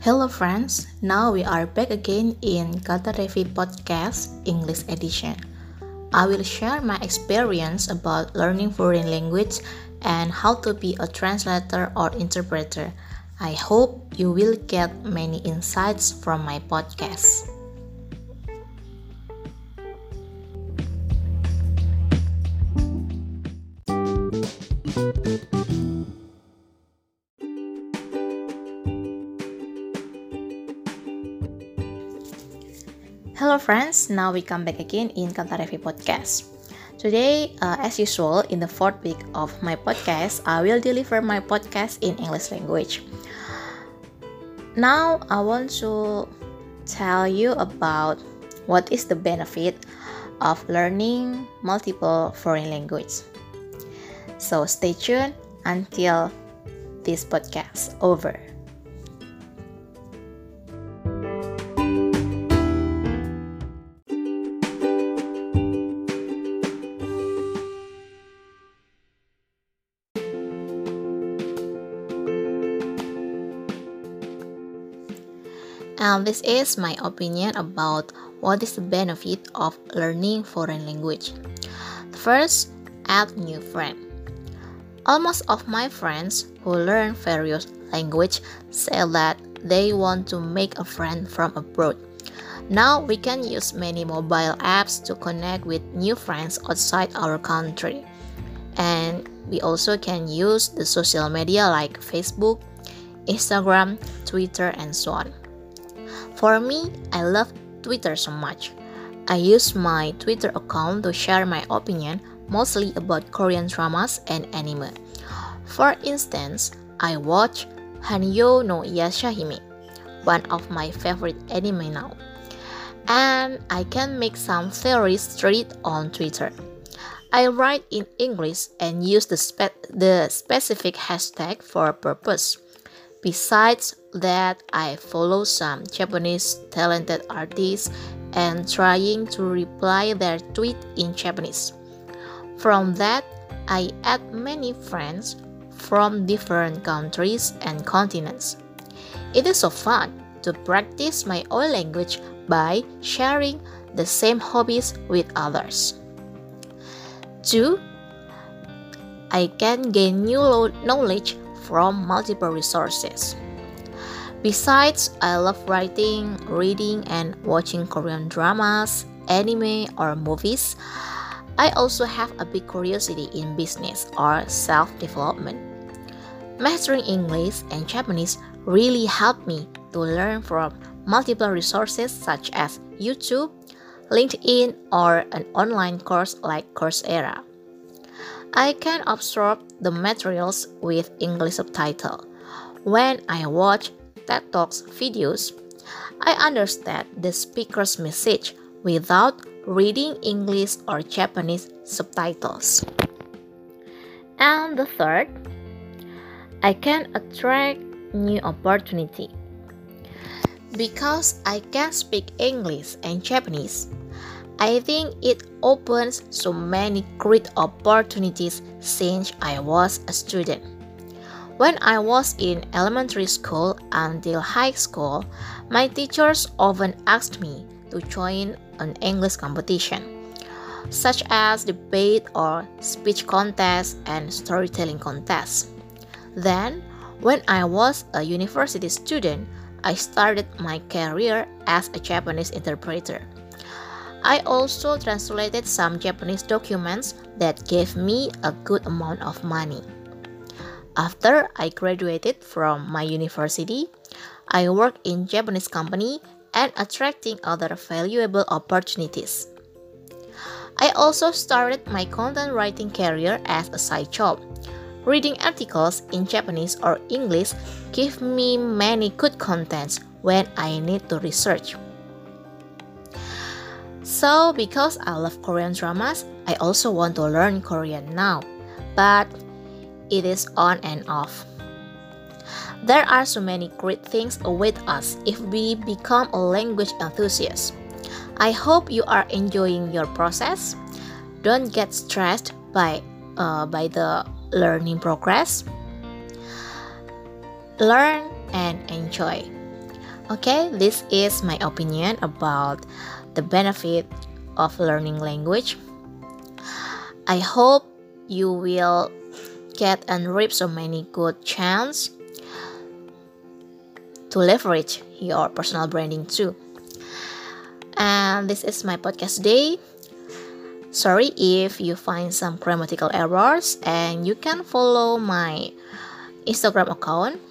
Hello friends, now we are back again in Kata Reffi Podcast English Edition. I will share my experience about learning foreign language and how to be a translator or interpreter. I hope you will get many insights from my podcast. Hello friends, now we come back again in Kantarevi Podcast. Today, uh, as usual, in the fourth week of my podcast, I will deliver my podcast in English language. Now, I want to tell you about what is the benefit of learning multiple foreign language. So stay tuned until this podcast over. And this is my opinion about what is the benefit of learning foreign language. First, add new friend. Almost of my friends who learn various language say that they want to make a friend from abroad. Now we can use many mobile apps to connect with new friends outside our country. And we also can use the social media like Facebook, Instagram, Twitter, and so on. For me, I love Twitter so much. I use my Twitter account to share my opinion mostly about Korean dramas and anime. For instance, I watch Hanyo no Yashahime, one of my favorite anime now. And I can make some theories straight on Twitter. I write in English and use the, spe- the specific hashtag for a purpose. Besides that, I follow some Japanese talented artists and trying to reply their tweet in Japanese. From that, I add many friends from different countries and continents. It is so fun to practice my own language by sharing the same hobbies with others. 2. I can gain new knowledge from multiple resources. Besides, I love writing, reading, and watching Korean dramas, anime, or movies. I also have a big curiosity in business or self development. Mastering English and Japanese really helped me to learn from multiple resources such as YouTube, LinkedIn, or an online course like Coursera. I can absorb the materials with English subtitle. When I watch TED Talks videos, I understand the speaker's message without reading English or Japanese subtitles. And the third, I can attract new opportunity. Because I can speak English and Japanese, I think it opens so many great opportunities since I was a student. When I was in elementary school until high school, my teachers often asked me to join an English competition, such as debate or speech contest and storytelling contest. Then, when I was a university student, I started my career as a Japanese interpreter. I also translated some Japanese documents that gave me a good amount of money. After I graduated from my university, I worked in Japanese company and attracting other valuable opportunities. I also started my content writing career as a side job. Reading articles in Japanese or English give me many good contents when I need to research. So, because I love Korean dramas, I also want to learn Korean now, but it is on and off. There are so many great things await us if we become a language enthusiast. I hope you are enjoying your process. Don't get stressed by uh, by the learning progress. Learn and enjoy. Okay, this is my opinion about the benefit of learning language. I hope you will get and reap so many good chance to leverage your personal branding too. And this is my podcast day. Sorry if you find some grammatical errors, and you can follow my Instagram account,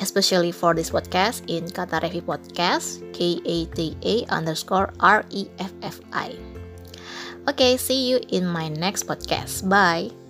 especially for this podcast in Kata Revi Podcast, K A T A underscore R E F F I. Okay, see you in my next podcast. Bye.